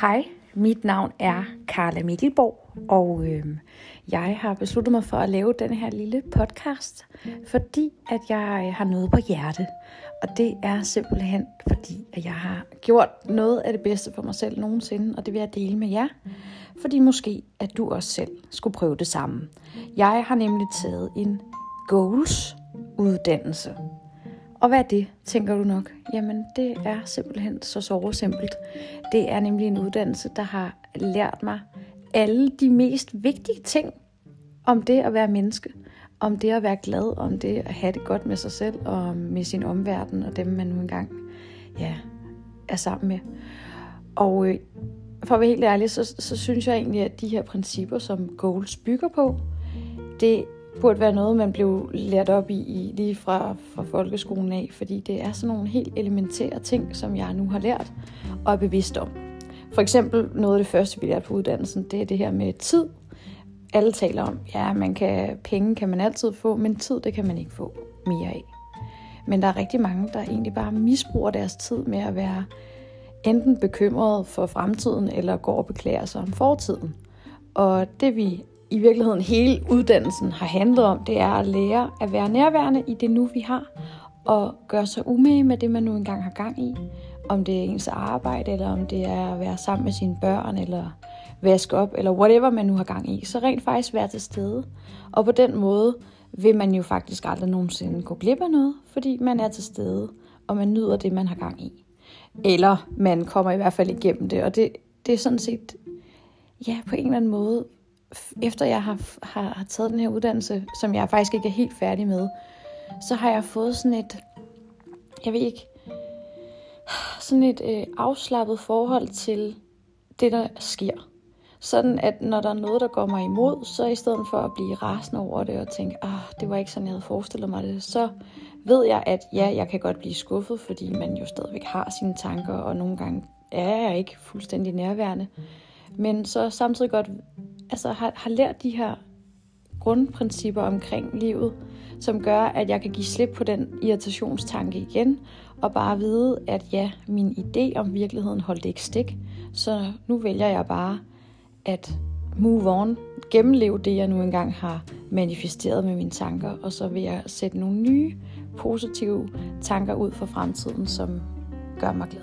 Hej, mit navn er Karla Mikkelborg, og øh, jeg har besluttet mig for at lave den her lille podcast, fordi at jeg øh, har noget på hjerte. Og det er simpelthen fordi, at jeg har gjort noget af det bedste for mig selv nogensinde, og det vil jeg dele med jer. Fordi måske, at du også selv skulle prøve det samme. Jeg har nemlig taget en goals uddannelse. Og hvad er det, tænker du nok? Jamen, det er simpelthen så så simpelt. Det er nemlig en uddannelse, der har lært mig alle de mest vigtige ting om det at være menneske. Om det at være glad, om det at have det godt med sig selv og med sin omverden og dem, man nu engang ja, er sammen med. Og øh, for at være helt ærlig, så, så synes jeg egentlig, at de her principper, som Goals bygger på, det burde være noget, man blev lært op i, i lige fra, fra folkeskolen af, fordi det er sådan nogle helt elementære ting, som jeg nu har lært og er bevidst om. For eksempel noget af det første, vi lærte på uddannelsen, det er det her med tid. Alle taler om, ja, man kan, penge kan man altid få, men tid, det kan man ikke få mere af. Men der er rigtig mange, der egentlig bare misbruger deres tid med at være enten bekymret for fremtiden, eller går og beklager sig om fortiden. Og det vi i virkeligheden hele uddannelsen har handlet om, det er at lære at være nærværende i det nu, vi har, og gøre sig umage med det, man nu engang har gang i. Om det er ens arbejde, eller om det er at være sammen med sine børn, eller vaske op, eller whatever man nu har gang i. Så rent faktisk være til stede. Og på den måde vil man jo faktisk aldrig nogensinde gå glip af noget, fordi man er til stede, og man nyder det, man har gang i. Eller man kommer i hvert fald igennem det, og det, det er sådan set, ja, på en eller anden måde efter jeg har, har, har taget den her uddannelse, som jeg faktisk ikke er helt færdig med, så har jeg fået sådan et, jeg ved ikke, sådan et øh, afslappet forhold til det, der sker. Sådan at når der er noget, der går mig imod, så i stedet for at blive rasende over det og tænke, ah, det var ikke sådan, jeg havde forestillet mig det, så ved jeg, at ja, jeg kan godt blive skuffet, fordi man jo stadigvæk har sine tanker, og nogle gange er jeg ikke fuldstændig nærværende. Men så samtidig godt Mm. altså, har, har lært de her grundprincipper omkring livet, som gør, at jeg kan give slip på den irritationstanke igen, og bare vide, at ja, min idé om virkeligheden holdt ikke stik, så nu vælger jeg bare at move on, gennemleve det, jeg nu engang har manifesteret med mine tanker, og så vil jeg sætte nogle nye, positive tanker ud for fremtiden, som gør mig glad.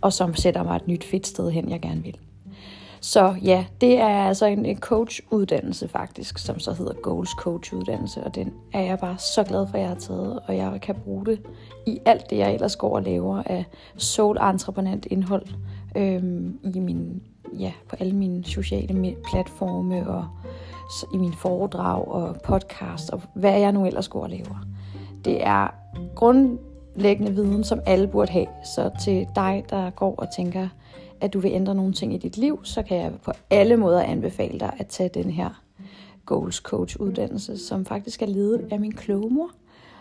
Og som sætter mig et nyt fedt sted hen, jeg gerne vil. Så ja, det er altså en, en coach-uddannelse faktisk, som så hedder Goals Coach-uddannelse, og den er jeg bare så glad for, at jeg har taget, og jeg kan bruge det i alt det, jeg ellers går og laver af soul entreprenant indhold øhm, i min, ja, på alle mine sociale platforme og i mine foredrag og podcast og hvad jeg nu ellers går og laver. Det er grundlæggende viden, som alle burde have. Så til dig, der går og tænker, at du vil ændre nogle ting i dit liv, så kan jeg på alle måder anbefale dig at tage den her Goals Coach uddannelse, som faktisk er ledet af min kloge mor.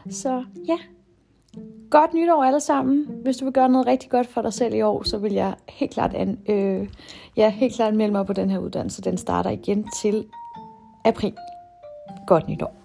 Så ja, godt nytår alle sammen. Hvis du vil gøre noget rigtig godt for dig selv i år, så vil jeg helt klart, an, øh, ja, helt klart melde mig på den her uddannelse. Den starter igen til april. Godt nytår.